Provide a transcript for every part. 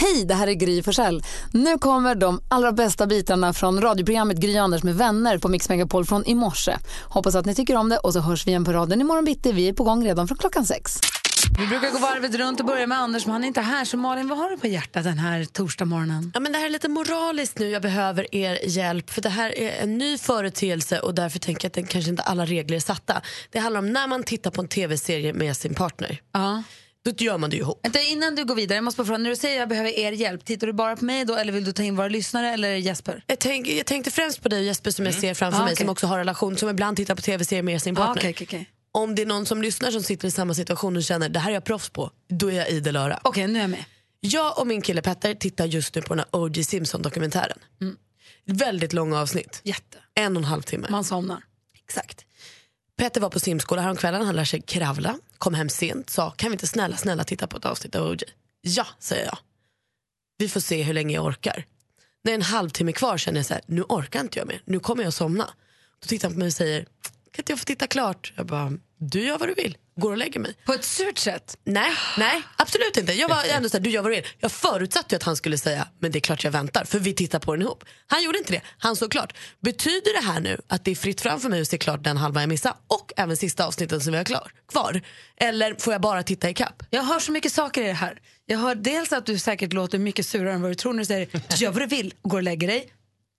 Hej, det här är Gry Forssell. Nu kommer de allra bästa bitarna från radioprogrammet Gry Anders med vänner på Mix Megapol från i morse. Hoppas att ni tycker om det och så hörs vi igen på raden imorgon bitti. Vi är på gång redan från klockan sex. Vi brukar gå varvet runt och börja med Anders, men han är inte här. Så Malin, vad har du på hjärtat den här torsdagsmorgonen? Ja, men det här är lite moraliskt nu. Jag behöver er hjälp. För Det här är en ny företeelse och därför tänker jag att den kanske inte alla regler är satta. Det handlar om när man tittar på en tv-serie med sin partner. Ja. Då gör man det ju ihop. Vänta, innan du går vidare, jag måste bara fråga, när du säger jag behöver er hjälp, tittar du bara på mig då eller vill du ta in våra lyssnare eller Jesper? Jag, tänk, jag tänkte främst på dig Jesper som jag ser framför Ah, mig okej. som också har relation, som ibland tittar på tv-serier med sin partner. okej, okej, okej. Om det är någon som lyssnar som sitter i samma situation och känner det här är jag proffs på, då är jag idel öra. Okej, nu är jag med. Jag och min kille Petter tittar just nu på den här O.J. Simpson-dokumentären. Väldigt långa avsnitt. Jätte. En och en halv timme. Man somnar. Exakt. Petter var på simskola häromkvällen, han lär sig kravla, kom hem sent, sa kan vi inte snälla, snälla titta på ett avsnitt av OJ? Ja, säger jag. Vi får se hur länge jag orkar. När det är en halvtimme kvar känner jag så här, nu orkar inte jag mer, nu kommer jag somna. Då tittar han på mig och säger, kan inte jag få titta klart? Jag bara, du gör vad du vill, går och lägger mig. På ett surt sätt? Nej, nej, absolut inte. Jag var ändå så här, du gör vad du vill. Jag förutsatte ju att han skulle säga, men det är klart jag väntar, för vi tittar på den ihop. Han gjorde inte det, han såg klart. Betyder det här nu att det är fritt fram för mig att se klart den halva jag missade och även sista avsnitten som vi har klar, kvar? Eller får jag bara titta i kapp? Jag hör så mycket saker i det här. Jag hör dels att du säkert låter mycket surare än vad du tror när du säger du gör vad du vill och går och lägger dig.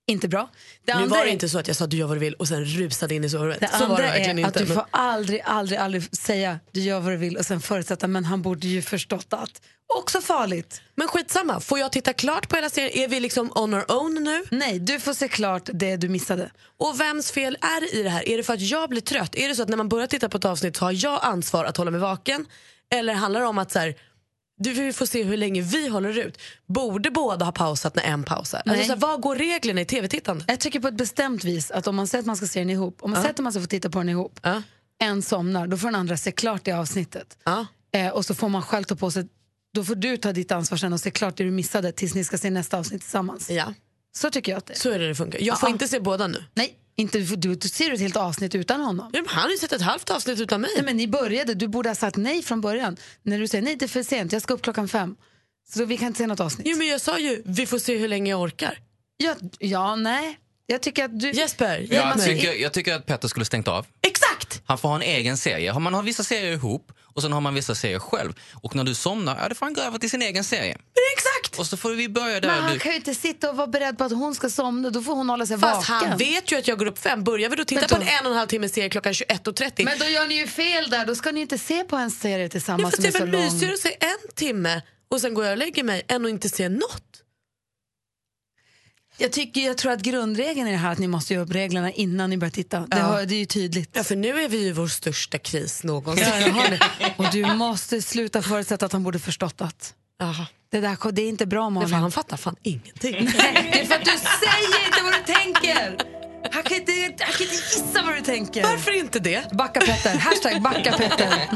Inte bra. Det Nu var det inte så att jag sa du gör vad du vill och sen rusade in i sovrummet. Det så andra det är att inte. du men- får aldrig, aldrig, aldrig säga du gör vad du vill och sen förutsätta men han borde ju förstått att. Också farligt. Men skitsamma, får jag titta klart på hela serien? Är vi liksom on our own nu? Nej, du får se klart det du missade. Och vems fel är det i det här? Är det för att jag blir trött? Är det så att när man börjar titta på ett avsnitt så har jag ansvar att hålla mig vaken? Eller handlar det om att så här, du vi får se hur länge vi håller ut? Borde båda ha pausat när en pausar? Alltså, så här, vad går reglerna i tv-tittande? Jag tycker på ett bestämt vis att om man säger att man ska se den ihop, om man säger att man ska få titta på den ihop, Ja. en somnar, då får den andra se klart det avsnittet. Ja. Eh, och så får man själv ta på sig, då får du ta ditt ansvar sen och se klart det du missade tills ni ska se nästa avsnitt tillsammans. ja, Så tycker jag att det är. så är det det funkar. Jag får Ja. inte se båda nu. Nej, inte, du, du ser ett helt avsnitt utan honom. Ja, men han har ju sett ett halvt avsnitt utan mig. Nej, men ni började, du borde ha sagt nej från början. När du säger nej det är för sent, jag ska upp klockan fem. Så vi kan inte se något avsnitt. Jo, men jag sa ju, vi får se hur länge jag orkar. Ja, ja, nej. Jag tycker att du... Jesper, hjälp Jag tycker, jag tycker att Petter skulle stängt av. Exakt! Han får ha en egen serie. Har Man har vissa serier ihop och sen har man vissa serier själv. Och när du somnar, ja, då får han gå över till sin egen serie. Exakt! Och så får vi börja Men där. han Du, kan ju inte sitta och vara beredd på att hon ska somna, då får hon hålla sig Fast vaken. han vet ju att jag går upp fem. Börjar vi då titta Men på då- en en och en halv timme serie klockan 21.30 Men då gör ni ju fel där, då ska ni inte se på en serie Ja, tillsammans det som är är så väl lång. mysigare att se en timme och sen går jag och lägger mig än att inte se något. Jag, tycker, jag tror att grundregeln är det här att ni måste göra upp reglerna innan ni börjar titta. Det, hör, det är ju tydligt. Ja, för nu är vi i vår största kris någonsin. Ja, jag har det. Och du måste sluta förutsätta att han borde förstått att Jaha. det, där, det är inte bra Malin. han fattar fan ingenting. Nej, det är för att du säger inte vad du tänker. Han kan inte, han kan inte gissa vad du tänker. Varför inte det? Backa Petter. Hashtag backa Petter.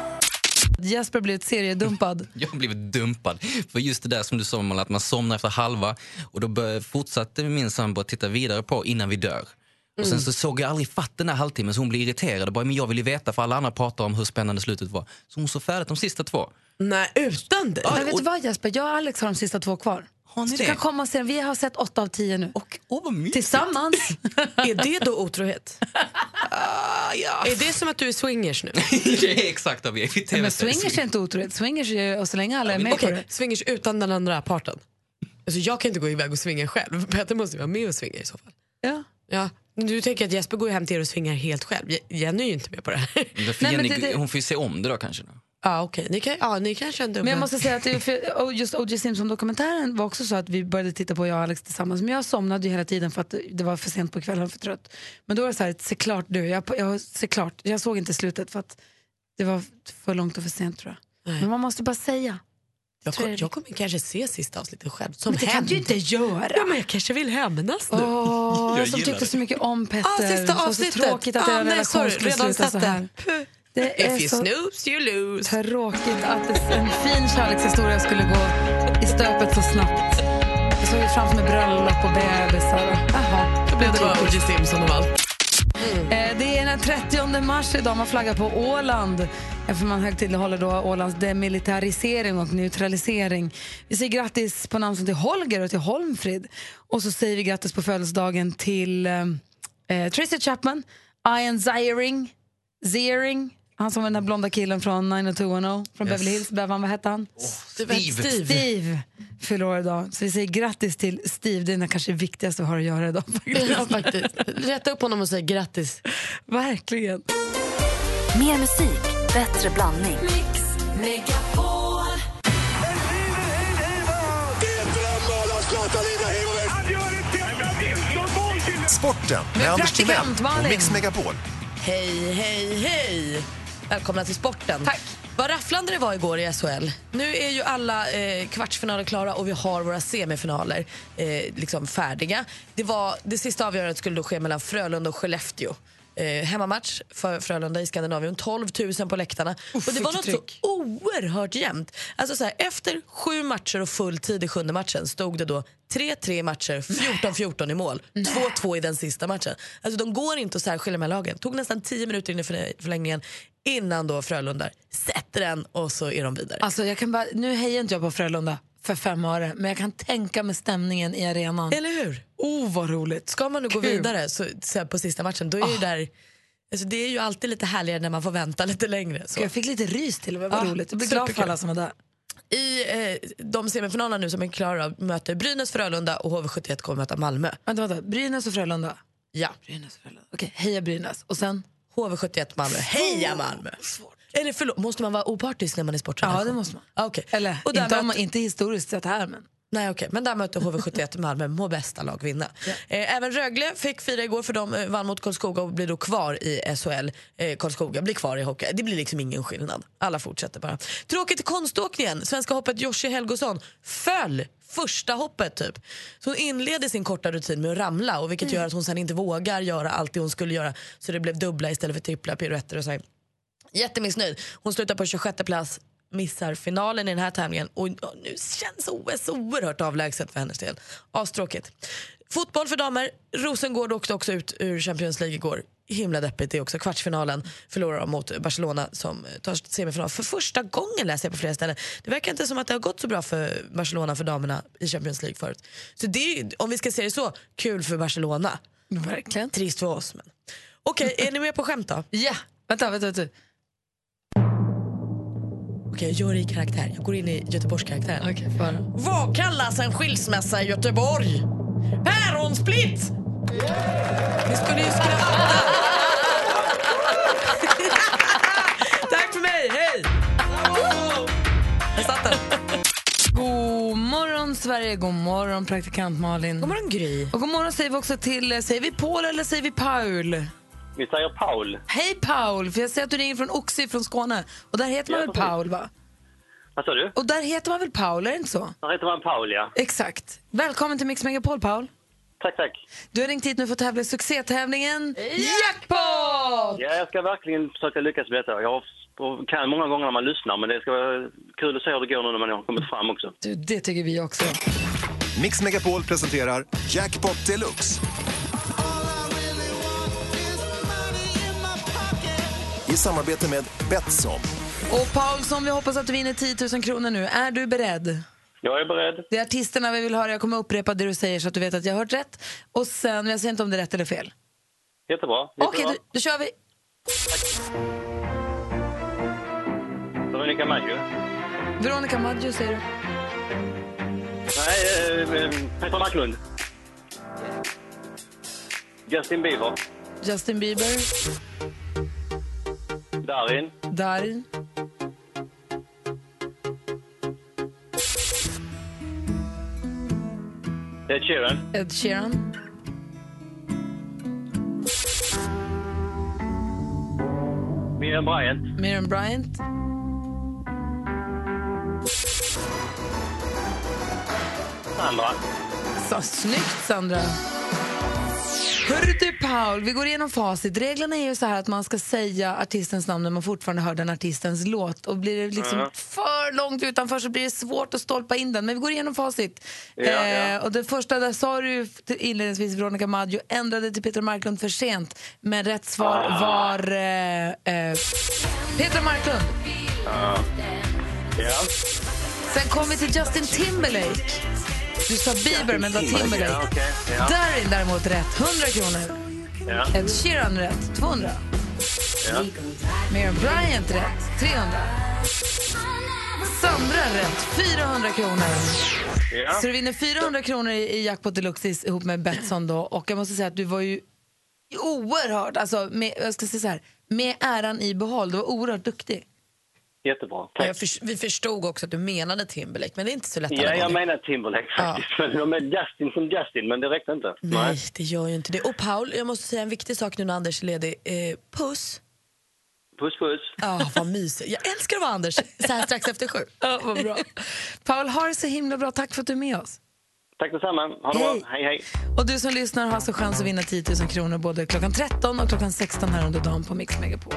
Jesper blivit seriedumpad. jag har blivit dumpad. För just det där som du sa, Malin, att man somnar efter halva. Och då fortsatte min sambo att titta vidare på innan vi dör. Och sen så såg jag aldrig fatt den här halvtimmen så hon blev irriterad. Och bara, men jag vill ju veta för alla andra pratar om hur spännande slutet var. Så hon såg färdigt de sista två. Nej, utan dig. Men vet du vad Jesper, jag och Alex har de sista två kvar. Har ni Så du det? kan komma och se. Vi har sett åtta av tio nu. Och, åh vad mysigt. Tillsammans. Är det då otrohet? Ja. Är det som att du är swingers nu? det är exakt vad vi är. Men swingers är inte otroligt. Swingers är och så länge alla är med Okej, på det. swingers utan den andra parten. Alltså, jag kan inte gå iväg och svinga själv. Petter måste vara med och svinga i så fall. Ja. Ja. Du tänker att Jesper går hem till er och svingar helt själv. Je- Jenny är ju inte med på det här. Nej, men Jenny, det- det- Hon får ju se om det då kanske. Då. Ja, okej. Ni, kan, ja, ni kanske ändå... Men jag måste säga att det för, just O.J. Simpson-dokumentären var också så att vi började titta på jag och Alex tillsammans. Men jag somnade ju hela tiden för att det var för sent på kvällen, för trött. Men då var det så här, se klart du. Jag, jag, se klart. jag såg inte slutet för att det var för långt och för sent tror jag. Nej. Men man måste bara säga. Jag, kom, jag- kommer kanske se sista avsnittet själv. Som Men det kan hämnd. du ju inte göra. Ja, men jag kanske vill hämnas nu. Åh, jag som tyckte det. så mycket om Petter. Ah, sista var så avsnittet. tråkigt att ah, nej, sorry, redan sluta så här. det. Är If you så snooze you lose. tråkigt att en fin kärlekshistoria skulle gå i stöpet så snabbt. Jag såg ju framför mig bröllop och bebisar. Jaha, Då blev det bara O.J. Simpson och allt. Mm. Eh, det är den 30 mars idag man flaggar på Åland. Eftersom man högtidlighåller då Ålands demilitarisering och neutralisering. Vi säger grattis på namnsdagen till Holger och till Holmfrid. Och så säger vi grattis på födelsedagen till eh, eh Tracy Chapman, Ian Ziering, Ziering, han som var den där blonda killen från 90210 från Beverly Hills. Bevan, vad hette han? Steve. Steve. Steve fyller år idag. Så vi säger grattis till Steve. Det är det kanske viktigaste vi har att göra idag. Ja, faktiskt. Rätta upp honom och säg grattis. Verkligen. Mer musik, bättre blandning. Sporten med Anders Timell och. Mix Megapol. Hej, hej, hej! Välkomna till sporten. Tack. Vad rafflande det var igår i SHL. Nu är ju alla eh, kvartsfinaler klara och vi har våra semifinaler eh, liksom färdiga. Det, var, det sista avgörandet skulle då ske mellan Frölunda och Skellefteå. Eh, hemmamatch för Frölunda i Skandinavien. 12 000 på läktarna. och det var något så tryck. oerhört jämnt. Alltså så här, efter sju matcher och full tid i sjunde matchen stod det då 3-3 matcher, 14-14 i mål. 2-2 i den sista matchen. Alltså de går inte att särskilja här lagen. tog nästan 10 minuter in i förlä- förlängningen innan då Frölunda sätter den och så är de vidare. Alltså jag kan bara, nu hejar inte jag på Frölunda för fem öre, men jag kan tänka mig stämningen i arenan. Eller hur? Oh, vad roligt. Ska man nu gå vidare så, så på sista matchen då är ju där Alltså det är ju alltid lite härligare när man får vänta lite längre. Så. Jag fick lite rys till och med, vad Ja, roligt. Jag blir glad för alla som var där. I eh, de semifinalerna nu som är klara möter Brynäs Frölunda och HV71 kommer möta Malmö. Vänta, vänta. Brynäs och Frölunda. Ja, Brynäs och Frölunda. Okej, heja Brynäs. Och sen? HV71 Malmö. Heja Malmö! Eller förlåt, måste man vara opartisk när man är sportredaktion? Ja, det måste man. Ah, okej. Eller och där inte, möter- inte historiskt sett här, men. Nej, okej. Men där mötte HV71 Malmö, må bästa lag vinna. Eh, även Rögle fick fira igår för de eh, vann mot Karlskoga och blir då kvar i SHL. Eh, Karlskoga blir kvar i hockey. Det blir liksom ingen skillnad. Alla fortsätter bara. Tråkigt i konståkningen. Svenska hoppet Joshi Helgosson föll första hoppet typ. Så hon inleder sin korta rutin med att ramla och vilket gör att hon sen inte vågar göra allt det hon skulle göra. Så det blev dubbla istället för trippla piruetter och så här. Jättemissnöjd. Hon slutar på 26 plats, missar finalen i den här tävlingen och nu känns OS oerhört avlägset för hennes del. Astråkigt. Fotboll för damer. Rosengård åkte också ut ur Champions League igår. Himla deppigt det är också. Kvartsfinalen förlorar de mot Barcelona som tar semifinal för första gången läser jag på flera ställen. Det verkar inte som att det har gått så bra för Barcelona för damerna i Champions League förut. Så det är, om vi ska se det så, kul för Barcelona. Verkligen. Trist för oss. Men. Okej, är ni med på skämt då? Ja, vänta, vänta. vänta. Okej, jag gör det i karaktär. Jag går in i Göteborgskaraktären. Okej, okay. Vad kallas en skilsmässa i Göteborg? Päronsplitt! Ni skulle ju skratta. Tack för mig, hej! Jag satt den. God morgon Sverige, god morgon praktikant Malin. God morgon Gry. Och god morgon säger vi också till, säger vi Paul eller säger vi Paul? Vi säger Paul. Hej Paul, för jag ser att du ringer från Oxie från Skåne. Och där heter man Ja, väl. Paul va? Vad sa du? Och där heter man väl Paul, är det inte så? Där heter man Paul, ja. Exakt. Välkommen till Mix Megapol Paul. Tack, tack. Du har ringt hit nu för att tävla i succétävlingen Jackpot! Ja, jag ska verkligen försöka lyckas med detta. Jag kan många gånger när man lyssnar, men det ska vara kul att se hur det går nu när man har kommit fram också. Du, det tycker vi också. Mix Megapol presenterar Jackpot Deluxe. I samarbete med Betsson. Och Paul, som vi hoppas att du vinner 10 000 kronor nu. Är du beredd? Jag är beredd. Det är artisterna vi vill höra. Jag kommer upprepa det du säger så att du vet att jag har hört rätt. Och sen, jag säger inte om det är rätt eller fel. Jättebra. Okej, Jättebra. då, då kör vi. Veronica Maggio. Veronica Maggio säger du. Nej, eh, eh, Peter Marklund. Justin Bieber. Justin Bieber. Darin. Darin. Ed Sheeran. Ed Sheeran. Miriam Bryant. Miriam Bryant. Sandra. Så, snyggt Sandra. Hörru du Paul, vi går igenom facit. Reglerna är ju så här att man ska säga artistens namn när man fortfarande hör den artistens låt. Och blir det liksom Ja. för långt utanför så blir det svårt att stolpa in den. Men vi går igenom facit. Ja, ja. Eh, och det första där sa du inledningsvis Veronica Maggio ändrade till Peter Marklund för sent. Men rätt svar Ah. var eh, eh, Peter Marklund. Ja. Ja. Sen kom vi till Justin Timberlake. Du sa Bieber men det var Timberlake. Ja, okej, ja. Darin däremot rätt, 100 kronor. Ja. Ed Sheeran rätt, 200. Ja. Miriam Bryant rätt, 300. Sandra rätt, 400 kronor. Ja. Så du vinner 400 kronor i Jackpot Deluxe ihop med Betsson då. Och jag måste säga att du var ju oerhört, alltså med, jag ska säga så här, med äran i behåll. Du var oerhört duktig. Jättebra. Ja, Tack. Jag förs- vi förstod också att du menade Timberlake, men det är inte så lätt Ja, jag menar Timberlake faktiskt. Men de är Justin som Justin, men det räckte inte. Nej, det gör ju inte det. Och Paul, jag måste säga en viktig sak nu när Anders är ledig. Eh, puss. Puss, puss. Ja, vad mysigt. Jag älskar att vara Anders så här strax efter sju. Ja, vad bra. Paul, ha det så himla bra. Tack för att du är med oss. Tack detsamma. Ha det Hej. bra. Hej, hej. Och du som lyssnar har alltså chans att vinna 10 000 kronor både klockan 13 och klockan 16 här under dagen på Mix Megapol.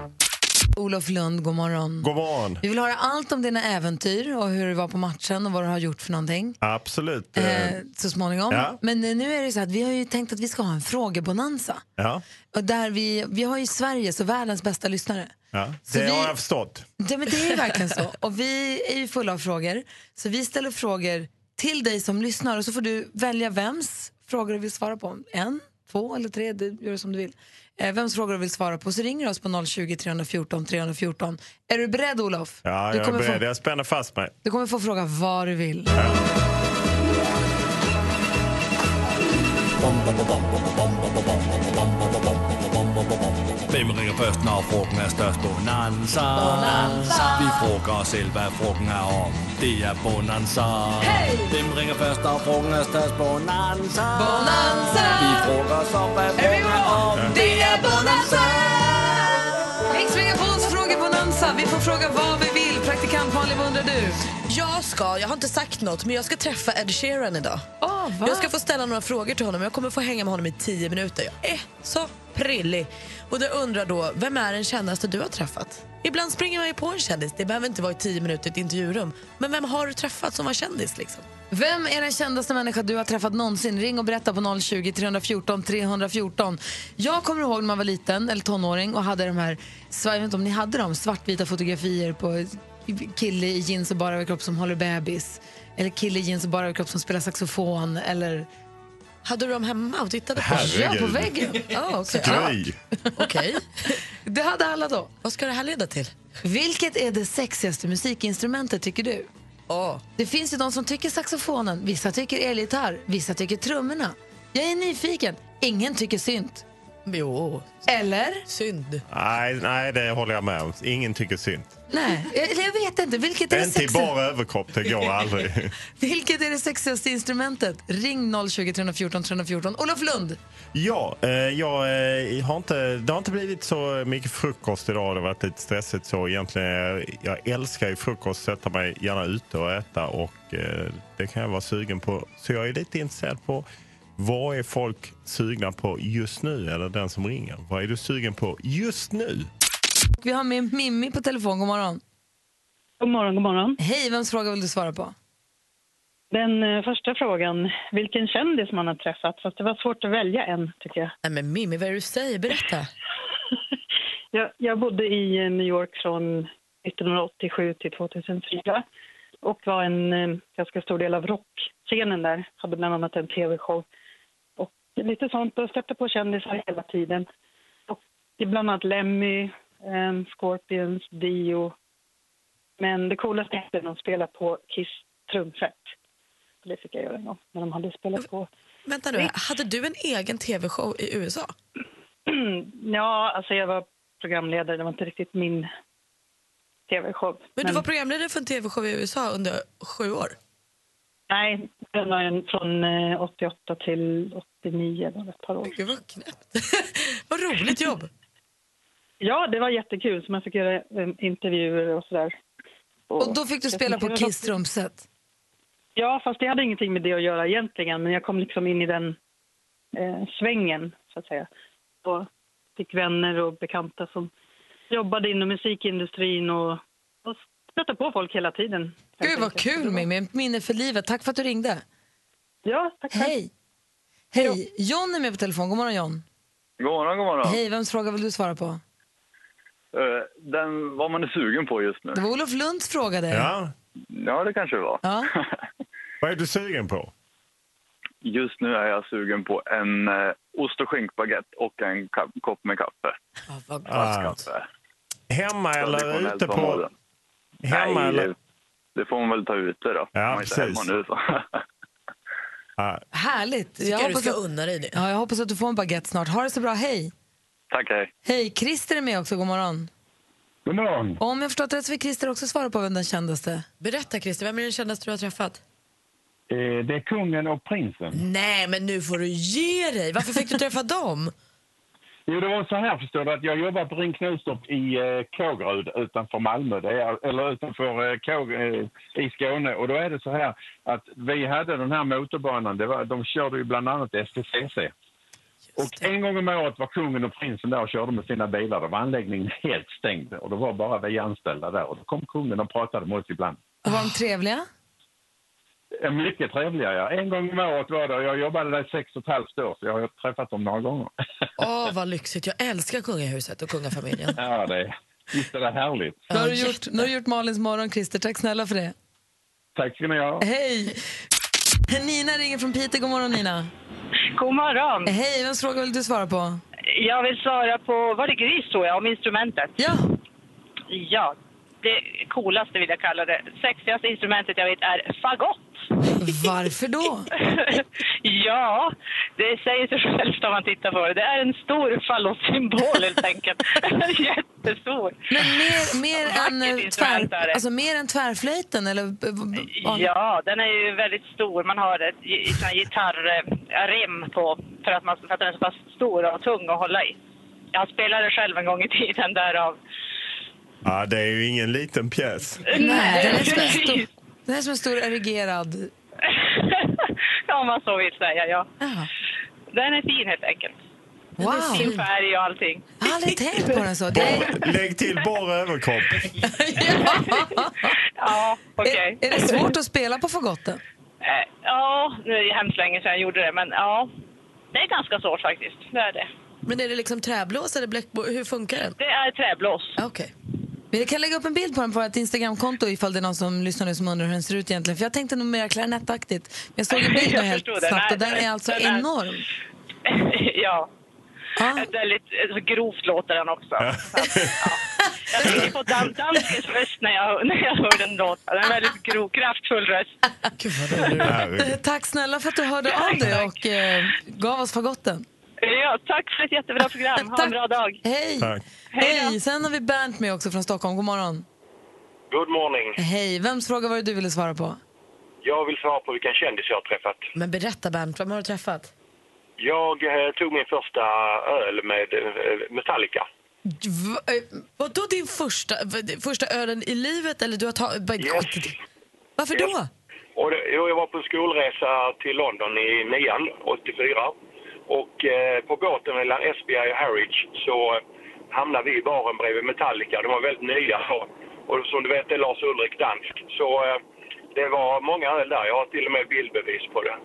Olof Lund, god morgon. God morgon. Vi vill höra allt om dina äventyr och hur det var på matchen och vad du har gjort för någonting. Absolut. Eh, Eh, så småningom. Ja. Men eh, nu är det så att vi har ju tänkt att vi ska ha en frågebonanza. ja, Och där vi, vi har ju Sveriges och världens bästa lyssnare. ja. Det vi- har jag förstått. Det, men det är verkligen så. Och vi är ju fulla av frågor. Så vi ställer frågor till dig som lyssnar och så får du välja vems frågor du vill svara på. En, två eller tre, det gör du som du vill. Eh, vems frågor du vill svara på så ringer du oss på 020 314 314. Är du beredd Olof? Ja, du, jag är beredd. få, Jag spänner fast mig. du kommer få fråga vad du vill. Hvem ringer først, når frugten er størst? Bonanza. Bonanza. Vi frågar os selv, hvad frugten er om. Det er Bonanza. Hey! Hvem ringer først, når frugten er størst? Bonanza. Bonanza. Vi frågar os om, hvad frugten er om. Det är Bonanza! Mix Megapols frågebonanza. Vi får fråga vad vi vill. Praktikant Malin, vad undrar du? Jag ska, jag har inte sagt något, men jag ska träffa Ed Sheeran idag. Oh? Jag ska få ställa några frågor till honom. Jag kommer få hänga med honom i tio minuter. Jag är så prillig. Och jag undrar då, vem är den kändaste du har träffat? Ibland springer man ju på en kändis. Det behöver inte vara i tio minuter i ett intervjurum. Men vem har du träffat som var kändis liksom? Vem är den kändaste människa du har träffat någonsin? Ring och berätta på 020 314 314. Jag kommer ihåg när man var liten, eller tonåring, och hade de här, jag vet inte om ni hade dem, svartvita fotografier på kille i jeans och bara överkropp som håller bebis. Eller kille i jeans och bara överkropp som spelar saxofon. Eller... Hade du dem hemma och tittade på? Ja, på väggen. Ja, okej. Gry. Okej. Det hade alla då. Vad ska det här leda till? Vilket är det sexigaste musikinstrumentet tycker du? Åh. Det finns ju de som tycker saxofonen, vissa tycker elgitarr, vissa tycker trummorna. Jag är nyfiken. Ingen tycker synt. Jo, Eller? synd. Nej, nej, det håller jag med om. Ingen tycker synd. Nej, eller jag vet inte. Vilket är, det Inte i bara överkropp, det går aldrig. vilket är det sexigaste instrumentet? Ring 020 314 314. Olof Lund. Ja, eh, jag eh, har inte, det har inte blivit så mycket frukost idag. Det har varit lite stressigt så egentligen. eh, Jag älskar ju frukost, sätta mig gärna ute och äta och eh, det kan jag vara sugen på. Så jag är lite intresserad på vad är folk sugna på just nu? Eller den som ringer. Vad är du sugen på just nu? Vi har med Mimmi på telefon. God morgon. God morgon, god morgon. Hej, vems fråga vill du svara på? Den eh, första frågan, vilken kändis man har träffat? Fast det var svårt att välja en, tycker jag. Nej men Mimmi, vad är det du säger? Berätta. Jag, jag bodde i eh, New York från 1987 till 2004 och var en eh, ganska stor del av rockscenen där. Hade bland annat en tv-show lite sånt och stötte på kändisar hela tiden. Och bland annat Lemmy, eh, Scorpions, Dio. Men det coolaste är att de spelar på Kiss trumset. Det fick jag göra en gång när de hade spelat på. Vänta nu, hade du en egen tv-show i USA? ja, alltså jag var programledare. Det var inte riktigt min tv-show. Men du var programledare för en tv-show i USA under sju år? Nej, den var från eh, 88 till 89. Det var ett par år. Gud vad knäppt. vad roligt jobb. Ja, det var jättekul. Så man fick göra eh, intervjuer och sådär. Och då fick du spela på Kiss trumset? Ja, fast det hade ingenting med det att göra egentligen. Men jag kom liksom in i den eh, svängen, så att säga. Och fick vänner och bekanta som jobbade inom musikindustrin och, och stötte på folk hela tiden. Gud vad kul Mimmi, minne för livet. Tack för att du ringde. Ja, tack. Hej. Hej, John är med på telefon. God morgon John. God morgon, god morgon. Hej, vems fråga vill du svara på? Eh, Den, vad man är sugen på just nu. Det var Olof Lunds fråga det. Ja. Ja, det kanske det var. Ja. Vad är du sugen på? Just nu är jag sugen på en eh, ost och skinkbaguette och en kopp med kaffe. vad Ah. Kaffe. Hemma eller ute på... område. Hemma Nej, eller... det, det får man väl ta ute då. Ja, man är hemma precis. nu så. Ja. Härligt. Jag hoppas att, unna dig det. ja, jag hoppas att du får en baguette snart. Ha det så bra. Hej. Tack, hej. Hej, Christer är med också. God morgon. God morgon. Och om jag förstått rätt så vill Christer också svara på vem den kändaste. Berätta Christer, vem är den kändaste du har träffat? Eh, Det är kungen och prinsen. Nej, men nu får du ge dig. Varför fick du träffa dem? Jo, det var så här förstår du, att jag jobbar på Ring Knutstorp i eh, Kågerud utanför Malmö, det är, eller utanför eh, Kåg, eh, i Skåne. Och då är det så här att vi hade den här motorbanan, det var, de körde ju bland annat STCC. Och en gång om året var kungen och prinsen där och körde med sina bilar. Då var anläggningen helt stängd och det var bara vi anställda där. Och då kom kungen och pratade med oss ibland. Och var de trevliga? Mycket trevliga, ja. En gång om året var det jag jobbade där i sex och ett halvt år så jag har träffat dem några gånger. Åh, vad lyxigt. Jag älskar kungahuset och kungafamiljen. Ja, det, visst är det härligt. Nu har, du gjort, nu har du gjort Malins morgon, Christer. Tack snälla för det. Tack ska ni ha. Hej! Nina ringer från Piteå. God morgon, Nina. God morgon. Hej, vems fråga vill du svara på? Jag vill svara på, var det gris tror jag, om instrumentet? Ja. Ja, det coolaste vill jag kalla det. Sexigaste instrumentet jag vet är fagott. Varför då? ja, det säger sig självt om man tittar på det. Det är en stor fallossymbol helt enkelt. Jättestor. Men mer, mer, än, eh, tvär, alltså mer än tvärflöjten? Eller, eh, Ja, den är ju väldigt stor. Man har ett gitarrrem på för att, man, för att den är så pass stor och tung att hålla i. Jag spelade själv en gång i tiden därav. Ja, det är ju ingen liten pjäs. Nej, den är, som en stor, den är som en stor erigerad... Ja, om man så vill säga, ja. Den är fin helt enkelt. Wow. Fin färg och allting. Jag har aldrig tänkt på den så. Det är, Lägg till bara överkropp. Ja, okej. är, är det svårt att spela på fagotten? Eh, Ja, nu är det hemskt länge sedan jag gjorde det, men ja. Det är ganska svårt faktiskt. Det är det. Men är det liksom träblås eller bläckblås? Hur funkar den? Det är träblås. Okej. Vi kan lägga upp en bild på den på vårt Instagramkonto ifall det är någon som lyssnar nu som undrar hur den ser ut egentligen. För jag tänkte nog mer klarinettaktigt. Men jag såg en bild nu helt snabbt och den är alltså den är- enorm. ja. Väldigt eh, så grovt låter den också. Så ja. Jag tänker på dan danskens röst när jag, när jag hör den låta. Den är väldigt grov, kraftfull röst. Eh, Tack snälla för att du hörde av dig och eh, gav oss fagotten. Ja, tack för ett jättebra program. Ha en bra dag. Hej! Tack. Hej! Sen har vi Bernt med också från Stockholm. God morgon. Good morning. Hej! Vems fråga var det du ville svara på? Jag vill svara på vilken kändis jag har träffat. Men berätta Bernt, vem har du träffat? Jag eh, tog min första öl med eh, Metallica. V- eh, Vadå din första, första ölen i livet? Eller du har tagit... Yes. Varför då? Och det, jo, jag var på en skolresa till London i nian, 84. Och eh, på båten mellan SBI och Harwich så eh, hamnade vi i baren bredvid Metallica. De var väldigt nya då. Och som du vet är Lars Ulrik dansk. Så eh, det var många öl där. Jag har till och med bildbevis på det.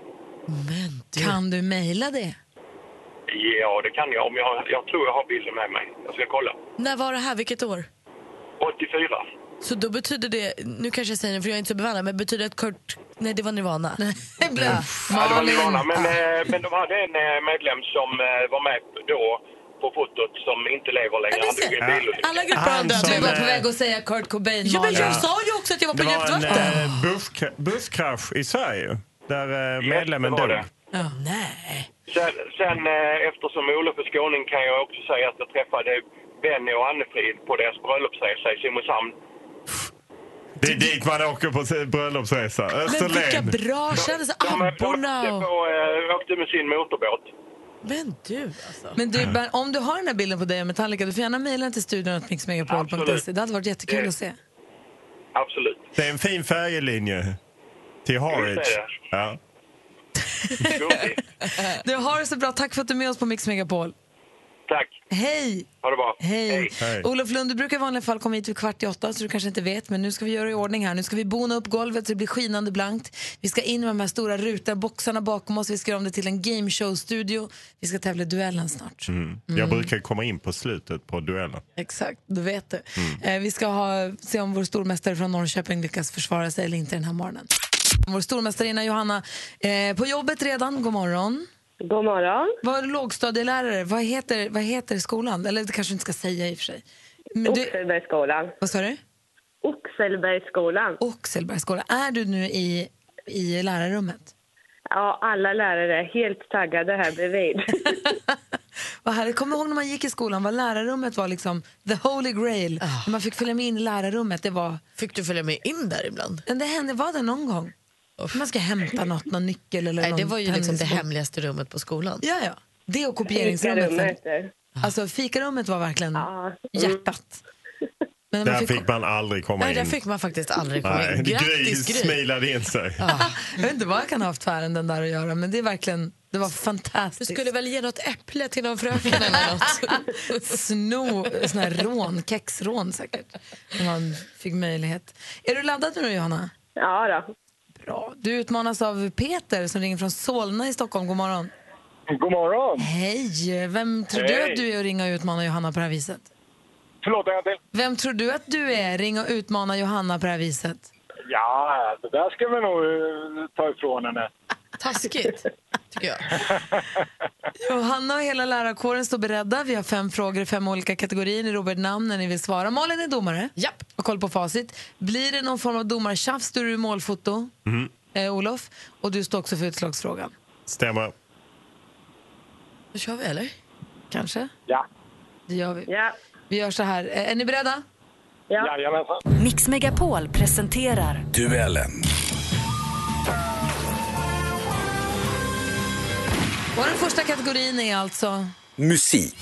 Kan du mejla det? Ja, det kan jag. Om jag, jag tror jag har bilden med mig. Jag ska kolla. När var det här? Vilket år? 84. Så då betyder det, nu kanske jag säger det för jag är inte så bevandrad, men betyder det att Kurt, nej det var Nirvana. Ja, det var Nirvana, men, eh, men de hade en eh, medlem som eh, var med då på fotot som inte lever längre. Han dog i en bilolycka. Alla grupper har Han dött. som, Du var på eh, väg att säga Kurt Cobain, Ja, men jag sa ju också att jag var på Det djupt var en vatten. eh, busskrasch i Sverige där eh, medlemmen det var dog. det. Nej. Sen, sen eh, eftersom Olof är skåning kan jag också säga att jag träffade Benny och Anne-Frid på deras bröllopsresa i Simrishamn. Det är dit man åker på bröllopsresa. Men vilka bra. De eh, Abborna åkte, och... på, eh, åkte med sin motorbåt. Men du alltså. Men du, Bernt, om du har den här bilden på dig och Metallica, du får gärna mejla den till studion mixmegapol.se. Absolut. Det hade varit jättekul Det- att se. Absolut. Det är en fin färjelinje till Harwich. Ja. Du har det så bra. Tack för att du är med oss på Mix Megapol. Tack. Hej! Ha det bra. Hej. Hej. Olof Lund, du brukar i vanliga fall komma hit vid kvart i åtta så du kanske inte vet, men nu ska vi göra i ordning här. Nu ska vi bona upp golvet så det blir skinande blankt. Vi ska in med de här stora rutor, boxarna bakom oss. Vi ska göra om det till en gameshow-studio. Vi ska tävla i duellen snart. Mm. Mm. Jag brukar komma in på slutet på duellen. Exakt, du vet det. Mm. Eh, vi ska ha, se om vår stormästare från Norrköping lyckas försvara sig eller inte den här morgonen. Vår stormästarinna Johanna, eh, på jobbet redan. God morgon. God morgon. Vad lågstadielärare? Vad heter, vad heter skolan? Eller det kanske du inte ska säga i och för sig. Men du, Oxelbergsskolan. vad sa du? Oxelbergsskolan. Oxelbergsskolan. Är du nu i, i lärarrummet? Ja, alla lärare är helt taggade här bredvid. Vad härligt. Kommer ihåg när man gick i skolan vad lärarrummet var liksom the holy grail? När man fick följa med in i lärarrummet. Det var... Fick du följa med in där ibland? Men Det hände, var det någon gång? Man ska hämta något, någon nyckel eller Nej, det var ju liksom det hemligaste rummet på skolan. Ja, ja. Det och kopieringsrummet. Fikarummet. Alltså fikarummet var verkligen hjärtat. Men Där fick- fick man aldrig komma Nej, in. där fick man faktiskt aldrig komma Nej, in. Grattis Gry! smilade in sig. Jag vet inte vad jag kan ha haft för ärenden där att göra, men det är verkligen, det var Du fantastiskt. skulle väl ge något äpple till någon fröken eller något? Sno, sån här rån, kexrån säkert. Om man fick möjlighet. Är du laddad nu Johanna? Ja då. Bra. Du utmanas av Peter som ringer från Solna i Stockholm. God morgon. God morgon. Hej! Vem tror du Hej. att du är att ringa och utmana Johanna på det här viset? Förlåt, en till. Vem tror du att du är ringa och utmana Johanna på det här viset? Ja, det där ska vi nog eh, ta ifrån henne. Taskigt, tycker jag. Johanna och hela lärarkåren står beredda. Vi har fem frågor i fem olika kategorier. Ni ropar ett namn när ni vill svara. Malin är domare. Japp. Och koll på facit. Blir det någon form av domartjafs, då är du målfoto, Mm. eh, Olof. Och du står också för utslagsfrågan. Stämmer. Då kör vi, eller? Kanske? Ja. Det gör vi. Ja. Vi gör så här. Eh, Är ni beredda? Ja. Jajamensan. Mix Megapol presenterar Duellen. Och den första kategorin är alltså... Musik.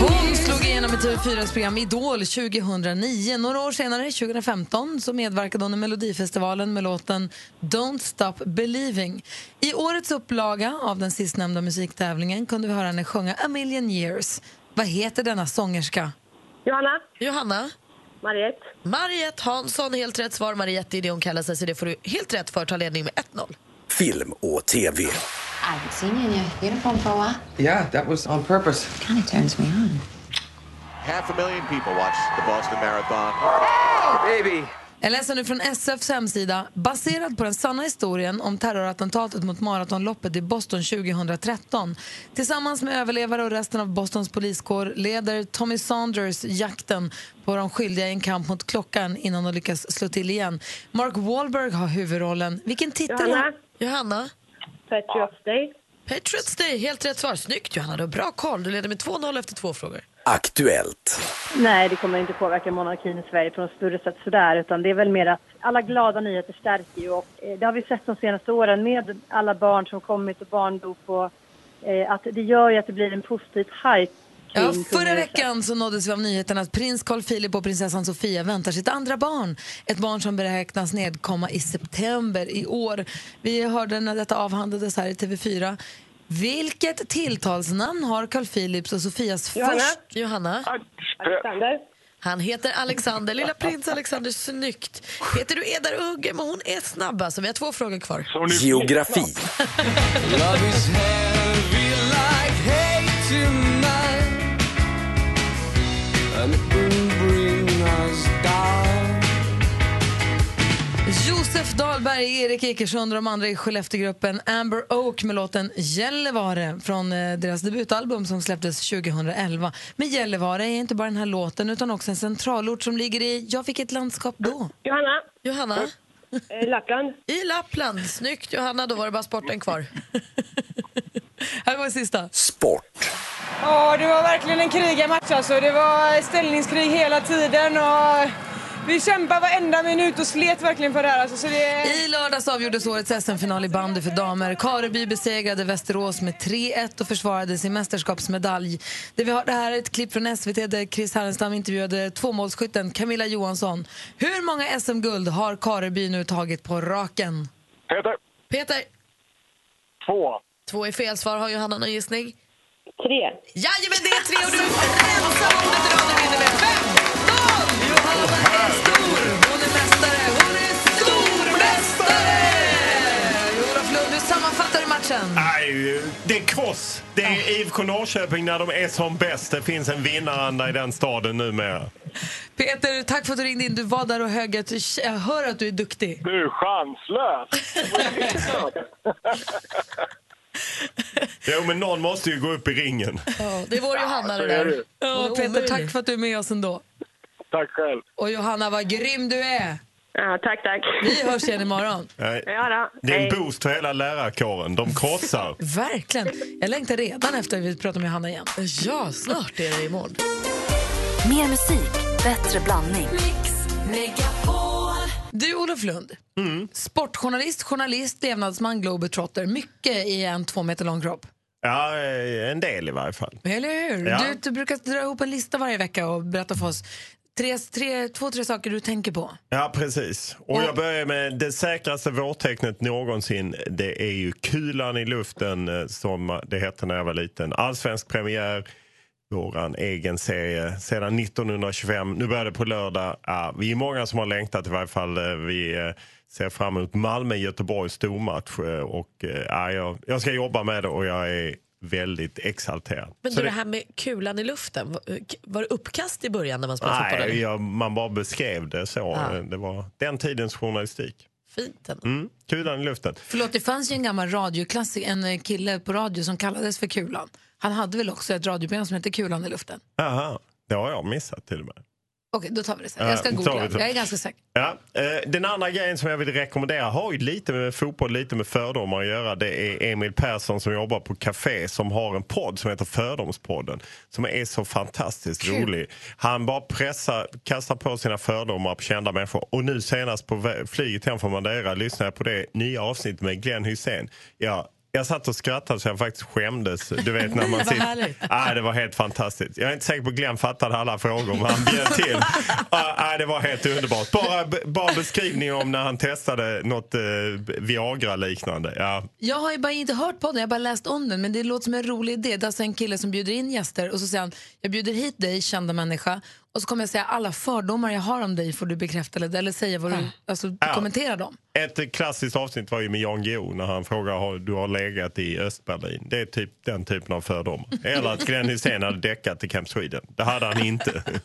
Hon slog igenom i TV4s program Idol 2009. Några år senare, 2015, så medverkade hon i Melodifestivalen med låten Don't Stop Believing. I årets upplaga av den sistnämnda musiktävlingen kunde vi höra henne sjunga A Million Years. Vad heter denna sångerska? Johanna. Johanna? Mariette. Mariette Hansson, helt rätt svar. Mariette är det hon kallar sig, så det får du helt rätt för. Ta ledning med 1-0. Film och TV. I haven't seen you in your uniform for a while. Yeah, that was on purpose. Kind of turns me on. Half a million people watch the Boston Marathon. Baby! Jag läser nu från SFs hemsida. Baserad på den sanna historien om terrorattentatet mot maratonloppet i Boston 2013. Tillsammans med överlevare och resten av Bostons poliskår leder Tommy Saunders jakten på de skyldiga i en kamp mot klockan innan de lyckas slå till igen. Mark Wahlberg har huvudrollen. Vilken titel Johanna. Johanna? Patriots Day. Patriots Day, helt rätt svar. Snyggt Johanna, du har bra koll. Du leder med 2-0 efter två frågor. Aktuellt. Nej, det kommer inte påverka monarkin i Sverige på något större sätt sådär. Utan det är väl mer att alla glada nyheter stärker ju. Och eh, det har vi sett de senaste åren med alla barn som kommit och barndop och eh, att det gör ju att det blir en positiv hype Ja, förra veckan så nåddes vi av nyheten att prins Carl Philip och prinsessan Sofia väntar sitt andra barn. Ett barn som beräknas nedkomma i september i år. Vi hörde när detta avhandlades här i TV4. Vilket tilltalsnamn har Carl Philips och Sofias Johanna? först... Johanna? Alexander. Han heter Alexander, lilla prins Alexander. Snyggt. Heter du Edar Ugge, men hon är snabb alltså. Vi har två frågor kvar. Geografi. Josef Dahlberg, Erik Ekersund och de andra i Skellefteågruppen Amber Oak med låten Gällivare från eh, deras debutalbum som släpptes 2011. Men Gällivare är inte bara den här låten utan också en centralort som ligger i, ja vilket landskap då? Johanna. Johanna? Eh, Lappland. I Lappland. Snyggt Johanna, då var det bara sporten kvar. Här går sista. Sport. Ja, det var verkligen en krigarmatch alltså. Det var ställningskrig hela tiden och vi kämpar varenda minut och slet verkligen för det här. Alltså, så det är... I lördags avgjordes årets SM-final i bandy för damer. Kareby besegrade Västerås med 3-1 och försvarade sin mästerskapsmedalj. Det vi har det här är ett klipp från SVT där Chris Härenstam intervjuade tvåmålsskytten Camilla Johansson. Hur många SM-guld har Kareby nu tagit på raken? Peter. Peter. Två. Två är fel svar. Har Johanna någon gissning? Tre. Jajamän, det är tre och du är ensam om du vinner med fem, noll! Johanna sammanfattar du matchen? Nej, det är kross. Det är IFK Norrköping när de är som bäst. Det finns en vinnaranda i den staden numera. Peter, tack för att du ringde in. Du var där och högg. ett- Jag hör att du är duktig. Du är chanslös. Jo, men någon måste ju gå upp i ringen. Ja, det är vår Johanna det där. Ja, Peter, tack för att du är med oss ändå. Tack själv. Och Johanna, vad grym du är! Ja, tack, tack. Vi hörs igen imorgon. Nej, Ja, då. Det är Hej. en boost för hela lärarkåren. De krossar. Verkligen. Jag längtar redan efter att vi pratar med Johanna igen. Ja, snart är det imorgon. Mer musik, bättre blandning. Du, Olof Lund. Sportjournalist, journalist, levnadsman, globetrotter. Mycket i en två meter lång kropp. Ja, en del i varje fall. Eller hur? Ja. Du, du brukar dra ihop en lista varje vecka och berätta för oss tre, tre, två, tre saker du tänker på. Ja, precis. Och jag börjar med det säkraste vårtecknet någonsin. Det är ju kulan i luften eh, som det hette när jag var liten. Allsvensk premiär, våran egen serie sedan 1925. Nu börjar det på lördag. Ja, vi är många som har längtat i varje fall. Eh, Vi eh, ser fram emot Malmö-Göteborg stormatch. Och, ja, jag, jag ska jobba med det och jag är väldigt exalterad. Men du, det här med kulan i luften, var- det uppkast i början när man spelade fotboll? Nej, eller? jag, man bara beskrev det så. Ja. Det var den tidens journalistik. Fint ändå. Mm, kulan i luften. Förlåt, det fanns ju en gammal radioklassik, en eh, kille på radio som kallades för Kulan. Han hade väl också ett radioprogram som hette Kulan i luften? Aha, det har jag missat till och med. Okej, då tar vi det sen. Jag ska Ja, googla. Jag är ganska säker. Ja, eh, den andra grejen som jag vill rekommendera har ju lite med fotboll, lite med fördomar att göra. Det är Emil Persson som jobbar på Café som har en podd som heter Fördomspodden. Som är så fantastiskt Kul. rolig. Han bara pressar, kastar på sina fördomar på kända människor. Och nu senast på flyget hem från Madeira lyssnade jag på det nya avsnittet med Glenn Hysén. Ja, jag satt och skrattade så jag faktiskt skämdes. Du vet när man sitter... Ah, det var helt fantastiskt. Jag är inte säker på att Glenn fattade alla frågor men han bjöd till. Ah, ah, det var helt underbart. Bara, bara beskrivning om när han testade något eh, Viagra-liknande. Ja. Jag har ju bara inte hört på den, jag har bara läst om den. Men det låter som en rolig idé. Det är alltså en kille som bjuder in gäster och så säger han, jag bjuder hit dig, kända människa. Och så kommer jag säga alla fördomar jag har om dig får du bekräfta eller, eller säga vad du, alltså Ja. kommentera dem. Ett klassiskt avsnitt var ju med Jan Guillou när han frågar om du har legat i Östberlin. Det är typ den typen av fördomar. Eller att Glenn Hysén hade däckat i Camp Sweden. Det hade han inte.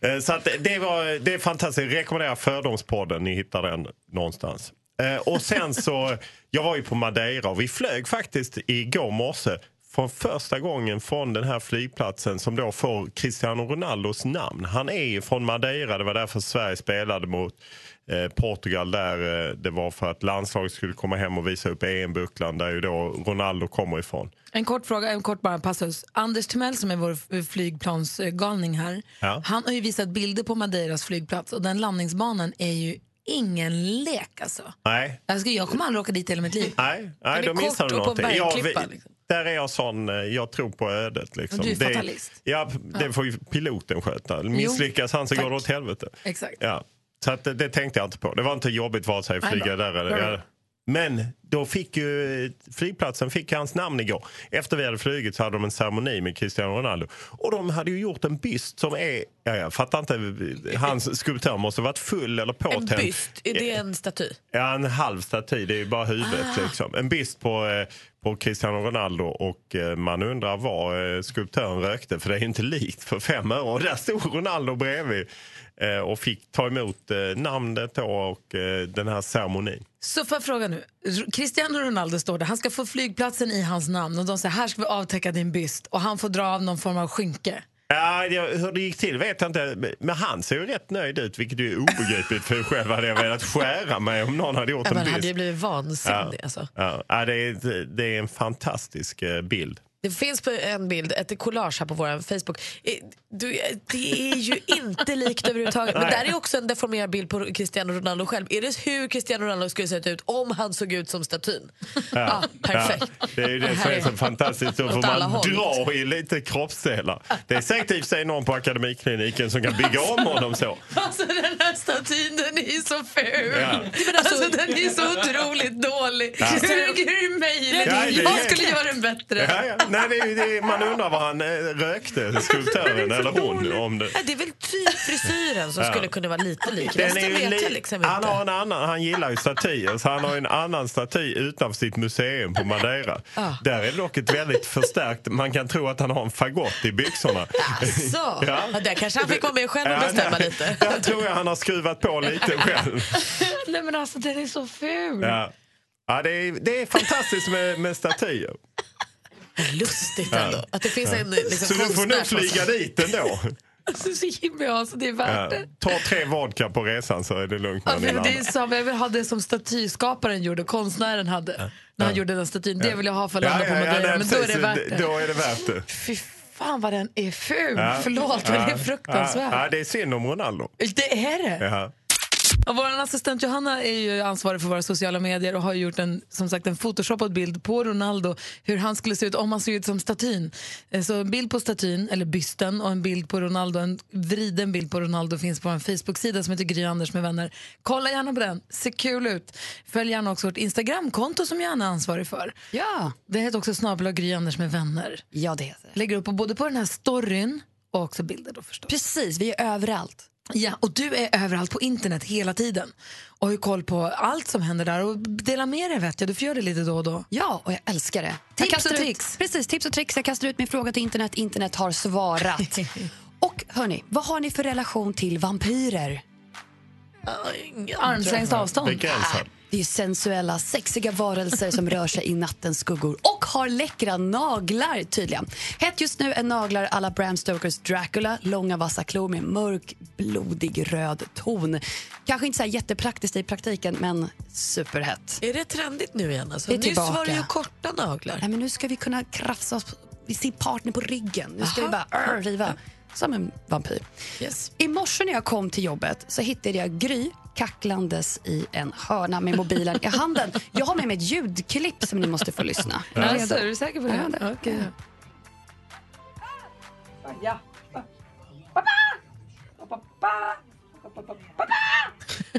Eh, Så att det, var, det är fantastiskt. Jag rekommenderar Fördomspodden. Ni hittar den någonstans. Eh, Och sen så, jag var ju på Madeira och vi flög faktiskt igår morse från första gången från den här flygplatsen som då får Cristiano Ronaldos namn. Han är ju från Madeira, det var därför Sverige spelade mot eh, Portugal där. Eh, det var för att landslaget skulle komma hem och visa upp EM-bucklan där ju då Ronaldo kommer ifrån. En kort fråga, en kort bara passus. Anders Timell som är vår flygplansgalning här, Ja. han har ju visat bilder på Madeiras flygplats och den landningsbanan är ju ingen lek alltså. Nej, Jag, ska, jag kommer aldrig åka dit hela mitt liv. Nej, nej då missar du någonting. Bergklippa, vi- liksom. Där är jag sån, eh, jag tror på ödet. Liksom. Du är Det- fatalist. Ja, det får ju piloten sköta. Misslyckas han så går det åt helvete. Exakt. Ja. Så att, det, det tänkte jag inte på. Det var inte jobbigt vare sig att flyga där eller... Men då fick ju flygplatsen fick hans namn igår. Efter vi hade flugit så hade de en ceremoni med Cristiano Ronaldo. Och de hade ju gjort en byst som är... Ja, jag fattar inte. Hans skulptör måste ha varit full eller En påtänd. byst, är det en staty? Ja, en halv staty. Det är ju bara huvudet. Ah. Liksom. En byst på, eh, på Cristiano Ronaldo och eh, man undrar vad eh, skulptören rökte för det är inte likt för fem år. Och där stod Ronaldo bredvid och fick ta emot eh, namnet och eh, den här ceremonin. Så får jag fråga nu. Cristiano Ronaldo står där, han ska få flygplatsen i hans namn och de säger här ska vi avtäcka din byst och han får dra av någon form av skynke. Ja, det- hur det gick till vet jag inte. Men han ser ju rätt nöjd ut, vilket är obegripligt för själv hade jag velat skära mig om någon hade gjort Ja, en byst. hade ju blivit vansinnig. Ja. Alltså. Ja, ja, det, är, det är en fantastisk eh, bild. Det finns på en bild, ett collage här på vår Facebook. Eh, Du, det är ju inte likt överhuvudtaget. Men där är också en deformerad bild på Cristiano Ronaldo själv. Är det hur Cristiano Ronaldo skulle sett ut om han såg ut som statyn? Ja, perfekt. Ja, det är ju det som är så fantastiskt. Då får man håll. dra i lite kroppsdelar. Det är säkert i sig någon på akademikliniken som kan bygga om honom så. Alltså den här statyn den är ju så ful. Ja. Men alltså, den är så otroligt dålig. Ja. Hur, hur är det möjligt? Ja, det är- Jag skulle göra den bättre. Ja, ja. Nej, det är, det är, man undrar vad han eh, rökte, skulptören eller hon. Om det. Ja, det är väl typ frisyren som Ja. skulle kunna vara lite lik. Den är Resten ju vet li- jag liksom han, inte. har en annan, han gillar ju statyer, så han har ju en annan staty utanför sitt museum på Madeira. Ja. Där är det dock ett väldigt förstärkt... Man kan tro att han har en fagott i byxorna. Så. Ja. där kanske han fick vara med själv och Ja, bestämma där- lite. Där tror jag han har skruvat på lite själv. Nej men alltså den är så ful. Ja. Ja, det, är, det är fantastiskt med, med statyer. Lustigt Ja. ändå. Att det finns en liksom, Så du får som- flyga dit ändå. Alltså så himla alltså, det är värt Ja. det. Ta tre vodka på resan så är det lugnt Ja, det är som, jag vill ha det som statyskaparen gjorde, konstnären hade när han gjorde den statyn. Det vill jag ha för att landa på Madeira. nej, men då är det precis. värt det. Då är det värt det. Fy fan vad den är ful. Ja. Förlåt men det är Ja. fruktansvärt. Ja, ja, det är synd om Ronaldo. Det är det. Och vår assistent Johanna är ju ansvarig för våra sociala medier och har gjort en, som sagt, en photoshopad bild på Ronaldo, hur han skulle se ut om han såg ut som statyn. Eh, Så en bild på statyn, eller bysten, och en bild på Ronaldo, en vriden bild på Ronaldo finns på en Facebook-sida som heter Gry Anders med vänner. Kolla gärna på den, ser kul ut. Följ gärna också vårt Instagramkonto som Johanna är ansvarig för. Ja. Det heter också snabel Gry Anders med vänner. Ja, det heter det. Lägger upp både på den här storyn och också bilder då förstås. Precis, vi är överallt. Ja, och du är överallt på internet hela tiden och har koll på allt som händer där och delar med dig vet jag. Du får göra det lite då och då. Ja, och jag älskar det. Tips och ut- tricks. Precis, tips och tricks. Jag kastar ut min fråga till internet. Internet har svarat. och hörni, vad har ni för relation till vampyrer? Armslängds avstånd. Begränsad. Det är sensuella, sexiga varelser som rör sig i nattens skuggor och har läckra naglar tydligen. Hett just nu är naglar alla Bram Stokers Dracula, långa vassa klor med mörk, blodig röd ton. Kanske inte så jättepraktiskt i praktiken, men superhett. Är det trendigt nu igen? Alltså? Det är Nyss var det ju korta naglar. Nej, men nu ska vi kunna krafsa oss vid sin partner på ryggen. Nu ska Aha. vi bara arr, riva som en vampyr. Yes. I morse när jag kom till jobbet så hittade jag Gry kacklandes i en hörna med mobilen i handen. Jag har med mig ett ljudklipp som ni måste få lyssna. Är ni Alltså, är du säker på det? Ja, det- Okej. Ja.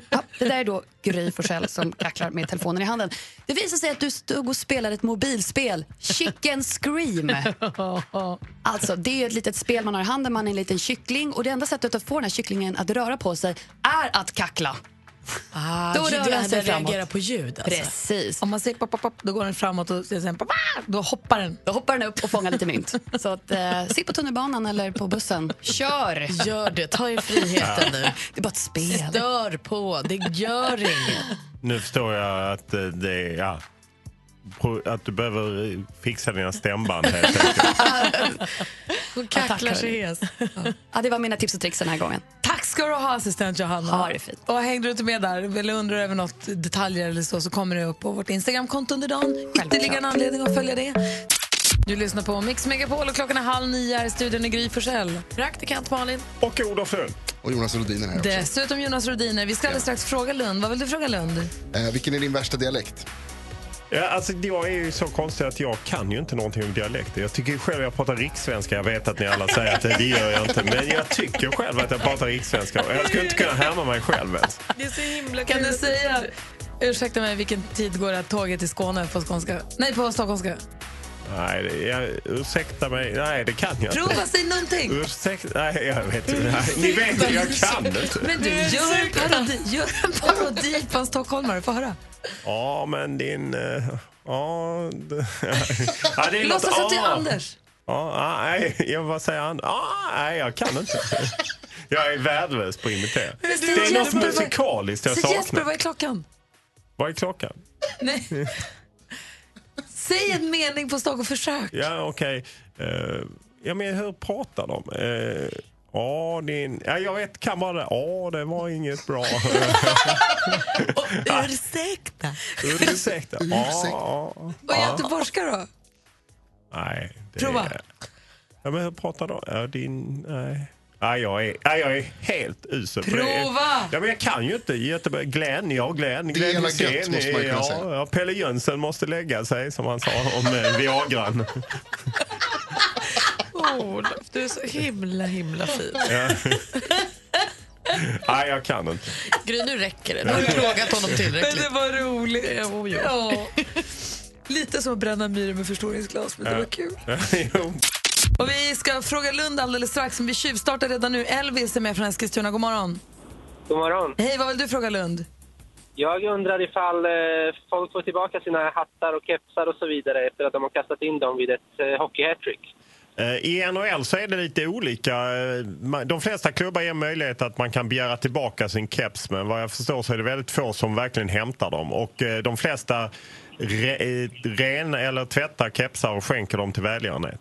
Ja, det där är då Gry Forssell som kacklar med telefonen i handen. Det visar sig att du stod och spelade ett mobilspel, Chicken Scream. Alltså, det är ett litet spel man har i handen, man är en liten kyckling och det enda sättet att få den här kycklingen att röra på sig är att kackla. Ah, Då rör den sig framåt. reagera på ljud. Alltså. Precis. Om man säger pop, pop, pop, då går den framåt och sen pop, pop, då hoppar den. Då hoppar den upp och fångar lite mynt. Så att, eh, sitt på tunnelbanan eller på bussen. Kör! Gör det, ta er friheten nu. Det är bara ett spel. Stör på, det gör inget. Nu förstår jag att eh, det är... Ja, att du behöver eh, fixa dina stämband helt enkelt. Hon tack, kacklar sig hes. Ja, det var mina tips och tricks den här gången. Tack ska du ha assistent Johanna. Ha det fint. Och hängde du inte med där eller undrar över något detaljer eller så så kommer det upp på vårt Instagramkonto under dagen. Ytterligare en anledning att följa det. Du lyssnar på Mix Megapol och klockan är halv nio här i studion i Gry Forssell. Praktikant Malin. Och Olof Lund. Och Jonas Rhodiner här också. Dessutom Jonas Rodiner. Vi ska alldeles strax fråga Lund. Vad vill du fråga Lund? Eh, vilken är din värsta dialekt? Ja, alltså, jag är ju så konstig att jag kan ju inte någonting om dialekter. Jag tycker ju själv att jag pratar rikssvenska. Jag vet att ni alla säger att det, det gör jag inte. Men jag tycker själv att jag pratar rikssvenska. Jag skulle inte kunna härma mig själv ens. Det är så himla Kan kul du att- säga, ursäkta mig, vilken tid går det tåget till Skåne på skånska? Nej, på stockholmska. Nej, det, jag, ursäkta mig. Nej, det kan jag Prova, inte. säg någonting. Ursäkta, nej, jag vet inte. Nej, Ni vet att jag kan inte. Men du, gör en parodi, gör en parodi på en stockholmare. Få höra. Ja, men din... eh, Ja, det, ja, det är något- Låtsas att det är. Anders. Ja, nej, jag bara säger an... ah, Nej, jag kan inte. Jag är värdelös på att imitera. Det är något vad- musikaliskt jag Säg Jesper, saknar. vad är klockan? Vad är klockan? Nej. Säg en mening på stock och försök. Ja, okej. Eh, ja, men hur pratar de? Eh, Ja, din... ja, jag vet, kan bara det. Ja, det var inget bra. Ursäkta. Ursäkta. Ja, ja, Vad är ja. göteborgska då? Nej. Det Prova. Ja, men hur pratar då? Ja, din... Nej. Nej, jag är, nej, jag är helt usel på det. Prova! Ja, men jag kan ju inte Göteborg. Glenn, ja Glenn. Det är Glenn jävla gött, måste man kunna ja, säga. ja, Pelle Jönsson måste lägga sig, som han sa om eh, Viagran. Olof, du är så himla himla fin. Ja. nej, jag kan inte. Gry, nu räcker det. Nu har du plågat honom Men tillräckligt. det var roligt. Ja. Lite som att bränna myror med förstoringsglas, men det var kul. Och vi ska fråga Lund alldeles strax, men vi tjuvstartar redan nu. Elvis är med från Eskilstuna. God morgon. God morgon. Hej, vad vill du fråga Lund? Jag undrar ifall eh, folk får tillbaka sina hattar och kepsar och så vidare efter att de har kastat in dem vid ett eh, hockey-hattrick. Eh, I NHL så är det lite olika. De flesta klubbar ger möjlighet att man kan begära tillbaka sin keps men vad jag förstår så är det väldigt få som verkligen hämtar dem. Och de flesta re, ren eller tvättar kepsar och skänker dem till välgörenhet.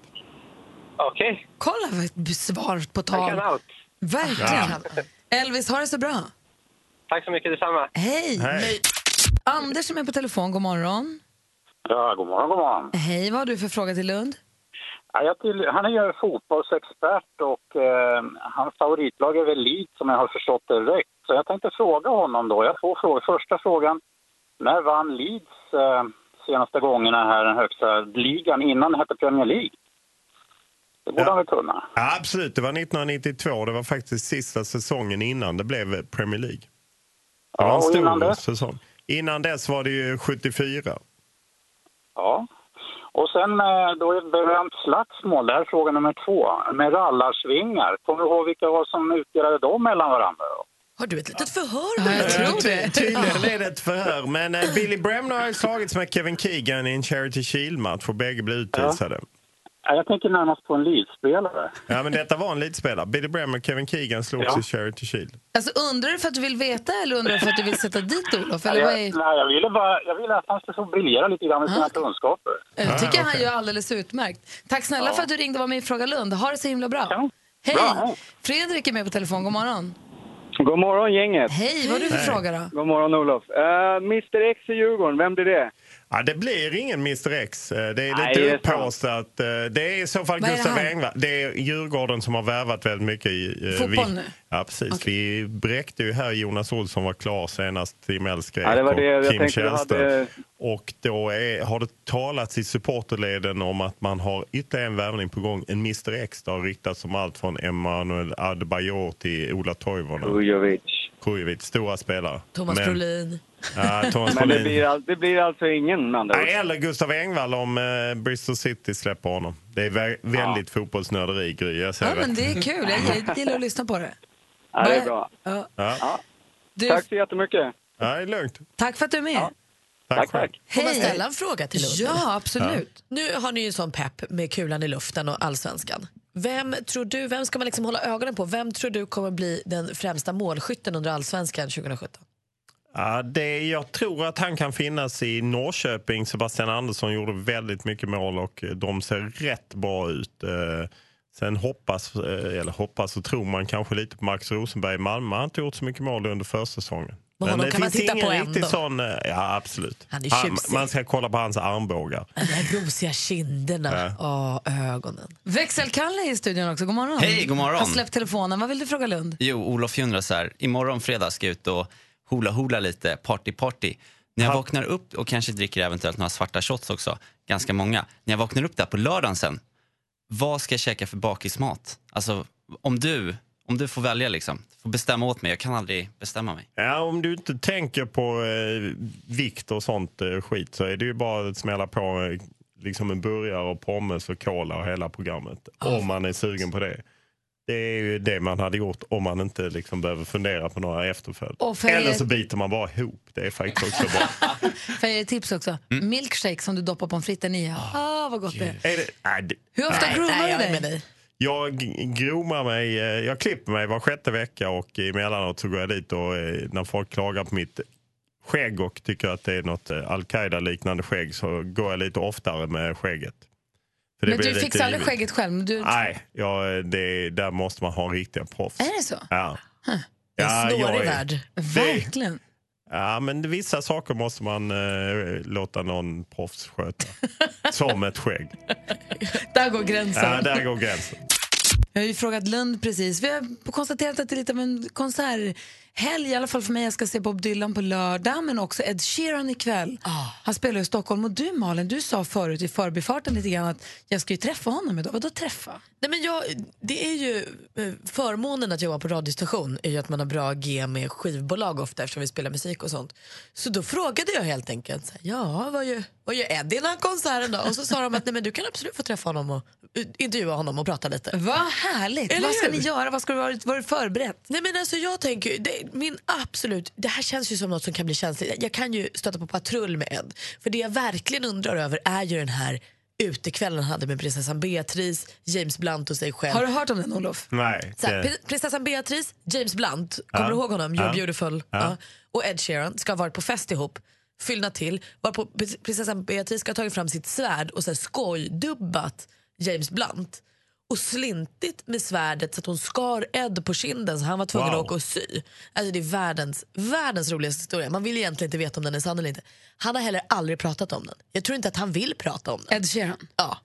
Okej. Kolla vad ett svar på tal. Verkligen. Elvis, ha det så bra. Tack så mycket detsamma. Hej. Hej. Anders som är på telefon, god morgon. Ja, god morgon, god morgon. Hej, vad har du för fråga till Lund? Ja, jag till, han är ju fotbollsexpert och eh, hans favoritlag är väl Leeds som jag har förstått det rätt. Så jag tänkte fråga honom då. Jag har två frågor. Första frågan. När vann Leeds eh, senaste gångerna här den högsta ligan innan det hette Premier League? Det borde han väl kunna. Ja, absolut, det var 1992. Det var faktiskt sista säsongen innan det blev Premier League. Det var Ja, en och stor innan dess? säsong. Innan dess var det ju 74. Ja. Och sen eh, då är det berömt slagsmål. Det här är fråga nummer två. Med rallarsvingar. Kommer du ihåg vilka var som utdelade dem mellan varandra? Då? Har du ett litet förhör? Ja, jag tror det. Tydligen är det ett förhör. Men eh, Billy Bremner har ju slagits med Kevin Keegan i en Charity Shield-match och bägge blev utvisade. Ja, Jag tänker närmast på en Leeds-spelare. Ja, men detta var en elitspelare. Billy Bremner och Kevin Keegan slogs Ja. i Charity Shield. Alltså, undrar du för att du vill veta eller undrar du för att du vill sätta dit Olof? Ja, Eller vad jag, är... nej, jag, ville bara, jag ville att han skulle få briljera lite grann med sina kunskaper. Jag tycker han gör alldeles utmärkt. Tack snälla Ja. för att du ringde och var med i Fråga Lund. Ha det så himla bra. Hej! Bra, hej. Fredrik är med på telefon. God morgon. God morgon gänget. Hej, vad har du för fråga då? God morgon Olof. Uh, Mr X i Djurgården, vem blir det? Ja, det blir ingen Mr X. Eh, Det är Nej, lite upphaussat. Eh, Det är i så fall Vad är det Gustav? Engvall. Det är Djurgården som har värvat väldigt mycket i... eh, Fotboll vi, nu? Ja, precis. Vi bräckte ju här Jonas Olsson var klar senast. Tim Elfsgrek Ja, det var det jag och Kim Källström. hade- Och då är, har det talats i supporterleden om att man har ytterligare en värvning på gång. En Mr X. Det har ryktats om allt från Emanuel Adebayor till Ola Toivonen. Kujovic. Kujovic, stora spelare. Thomas Men- Brolin. Ja, Thomas Men det blir, all, det blir alltså ingen med andra. Nej, eller Gustav Engvall om eh, Bristol City släpper honom. Det är vä- väldigt fotbollsnörderi, Gry. Jag Ja, säger men det är kul. Jag, gillar att lyssna på det. Ja, det är bra. Ja. Ja. Du, Tack så jättemycket. Ja, det är lugnt. tack för att du är med. Tack, tack. Får man ställa en fråga till Lund? Ja, absolut. Nu har ni ju en sån pepp med kulan i luften och allsvenskan. Vem tror du, vem ska man liksom hålla ögonen på? Vem tror du kommer bli den främsta målskytten under allsvenskan 2017? Ja, det, jag tror att han kan finnas i Norrköping. Sebastian Andersson gjorde väldigt mycket mål och eh, de ser rätt bra ut. Eh, Sen hoppas, eh, eller hoppas och tror man kanske lite på Max Rosenberg i Malmö. Han har inte gjort så mycket mål under försäsongen. Men honom det kan man finns titta ingen på riktig ändå. sån... Ja, absolut. Han är Han- tjusig. man ska kolla på hans armbågar. De där rosiga kinderna Ja. och ögonen. Växelkalle är i studion också. God morgon. Hej, god morgon. Har släppt telefonen. Vad vill du fråga Lund? Jo, Olof undrar så här. Imorgon fredag ska jag ut och hula-hula lite, party-party. När jag vaknar upp och kanske dricker eventuellt några svarta shots också, ganska många. När jag vaknar upp där på lördagen sen, vad ska jag käka för bakismat? Alltså, om du, om du får välja liksom, får bestämma åt mig. Jag kan aldrig bestämma mig. Ja, om du inte tänker på eh, vikt och sånt eh, skit så är det ju bara att smälla på eh, liksom en burgare och pommes och cola och hela programmet. Om man är sugen på det. Det är ju det man hade gjort om man inte liksom behöver fundera på några efterföljd. Och för Eller er- så biter man bara ihop. Det är faktiskt också bra. Får jag tips också? Milkshake som du doppar pommes fritesen i. Ah, vad gott det är. är det, det, Hur ofta nej. groomar Nej, du dig? med dig. Jag g- gromar mig, eh, jag klipper mig var sjätte vecka och emellanåt så går jag dit och eh, när folk klagar på mitt skägg och tycker att det är något eh, Al-Qaida-liknande skägg så går jag lite oftare med skägget. Men du fixar aldrig skägget själv? Du... Nej, ja, det, där måste man ha riktiga proffs. Är det så? Ja. Är en Ja, snårig värld. Verkligen. Ja, men vissa saker måste man eh, låta någon proffs sköta. Som ett skägg. Där går gränsen. Ja, där går gränsen. Jag har ju frågat Lund precis. Vi har konstaterat att det är lite av en konserthelg, i alla fall för mig. Jag ska se Bob Dylan på lördag, men också Ed Sheeran ikväll. Han spelar i Stockholm. Och du Malin, du sa förut i förbifarten lite grann att jag ska ju träffa honom idag. Vadå träffa? Nej, men jag, det är ju eh, förmånen att jobba på radiostation är ju att man har bra G med skivbolag ofta eftersom vi spelar musik och sånt. Så då frågade jag helt enkelt, så här, ja vad gör, vad gör Eddie här konserten då? Och så sa de att nej, men du kan absolut få träffa honom och uh, intervjua honom och prata lite. Vad härligt! Eller Vad ska hur? ni göra? Vad ska du vara, vara förberett? Nej men alltså jag tänker, det, min absolut, det här känns ju som något som kan bli känsligt. Jag kan ju stöta på patrull med Ed. För det jag verkligen undrar över är ju den här utekvällen han hade med prinsessan Beatrice, James Blunt och sig själv. Har du hört om den Olof? Nej. Så här, det- pri- prinsessan Beatrice, James Blunt, kommer Ja. du ihåg honom? You're Ja. beautiful. Ja. Ja. Och Ed Sheeran ska ha varit på fest ihop, fyllna till. Varpå pr- prinsessan Beatrice ska ha tagit fram sitt svärd och så här skojdubbat James Blunt. Och slintit med svärdet så att hon skar Ed på kinden så han var tvungen Wow. att åka och sy. Alltså det är världens, världens roligaste historia. Man vill egentligen inte veta om den är sann eller inte. Han har heller aldrig pratat om den. Jag tror inte att han vill prata om den. Ed Sheeran? Ja.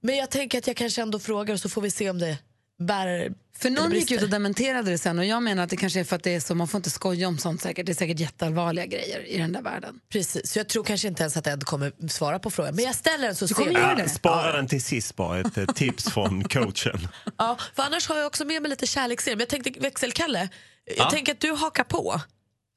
Men jag tänker att jag kanske ändå frågar så får vi se om det bär För någon gick ut och dementerade det sen och jag menar att det kanske är för att det är så, man får inte skoja om sånt säkert. Det är säkert jätteallvarliga grejer i den där världen. Precis, så jag tror kanske inte ens att Ed kommer svara på frågan. Men jag ställer den så Du ser kommer göra det? spara den till sist bara, ett tips från coachen. Ja, för annars har jag också med mig lite kärleksserum. Jag tänkte växelkalle, jag Ja. tänker att du hakar på.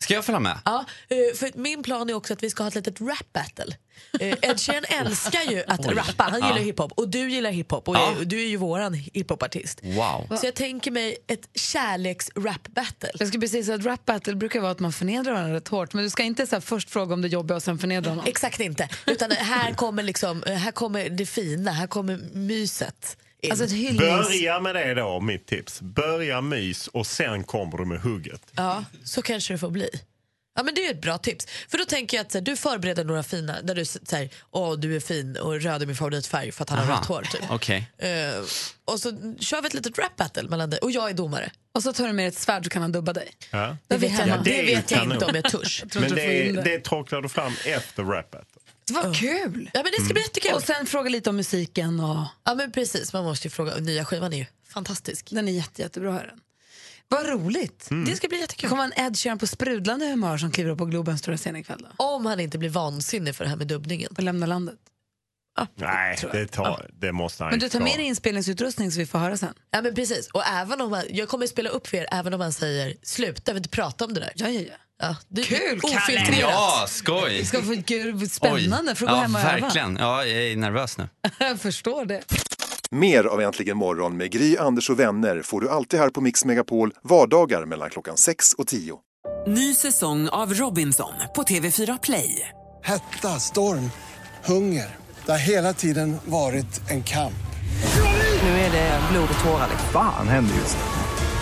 Ska jag följa med? Ja, eh, för min plan är också att vi ska ha ett litet rap-battle. Eh, Ed Sheeran älskar ju att Oj. rappa, han gillar Ja. hiphop och du gillar hiphop och Ja. du är ju våran hiphopartist. Wow. Så jag tänker mig ett kärleks-rap-battle. Jag skulle precis säga att rap battle brukar vara att man förnedrar varandra rätt hårt. Men du ska inte så här, först fråga om det jobbiga och sen förnedra honom. Exakt inte, utan här kommer, liksom, här kommer det fina, här kommer myset. Alltså ett hyllnings... Börja med det då, mitt tips. Börja mys och sen kommer du med hugget. Ja, så kanske det får bli. Ja, men det är ett bra tips. För då tänker jag att här, du förbereder några fina, där du säger åh du är fin och röd är min favoritfärg för att han har Aha. rött hår. Typ. Okej. Eh, och så kör vi ett litet rap battle mellan dig och jag är domare. Och så tar du med ett svärd så kan han dubba dig. Ja. Det vet jag, Ja, det är vet jag inte om jag törs. Men det, det. det torklar du fram efter rappet. Vad kul! Ja, men det ska bli jättekul. Och sen fråga lite om musiken. Och... Ja men precis, man måste ju fråga. Nya skivan är ju fantastisk. Den är jätte, jättebra. Är den. Vad roligt! Det ska bli Det jättekul. kommer en Ed Sheeran på sprudlande humör som kliver upp på Globens stora scen ikväll. Då. Om han inte blir vansinnig för det här med dubbningen. På Lämna landet. Nej, det, tar, det måste han Men du tar med dig inspelningsutrustning så vi får höra sen. Ja men precis. Och även om han, jag kommer spela upp för er även om han säger sluta, vill inte prata om det där. Ja, ja, ja. Ja, det, Kul, Kalle! Ja, skoj! Det ska få kul, spännande för att gå ja, hem och öva. verkligen. Ja, jag är nervös nu. Jag förstår det. Mer av Äntligen morgon med Gry, Anders och vänner får du alltid här på Mix Megapol vardagar mellan klockan 6 och 10. Ny säsong av Robinson på TV4 Play. Hetta, storm, hunger. Det har hela tiden varit en kamp. Nu är det blod och tårar. liksom. Fan händer just nu.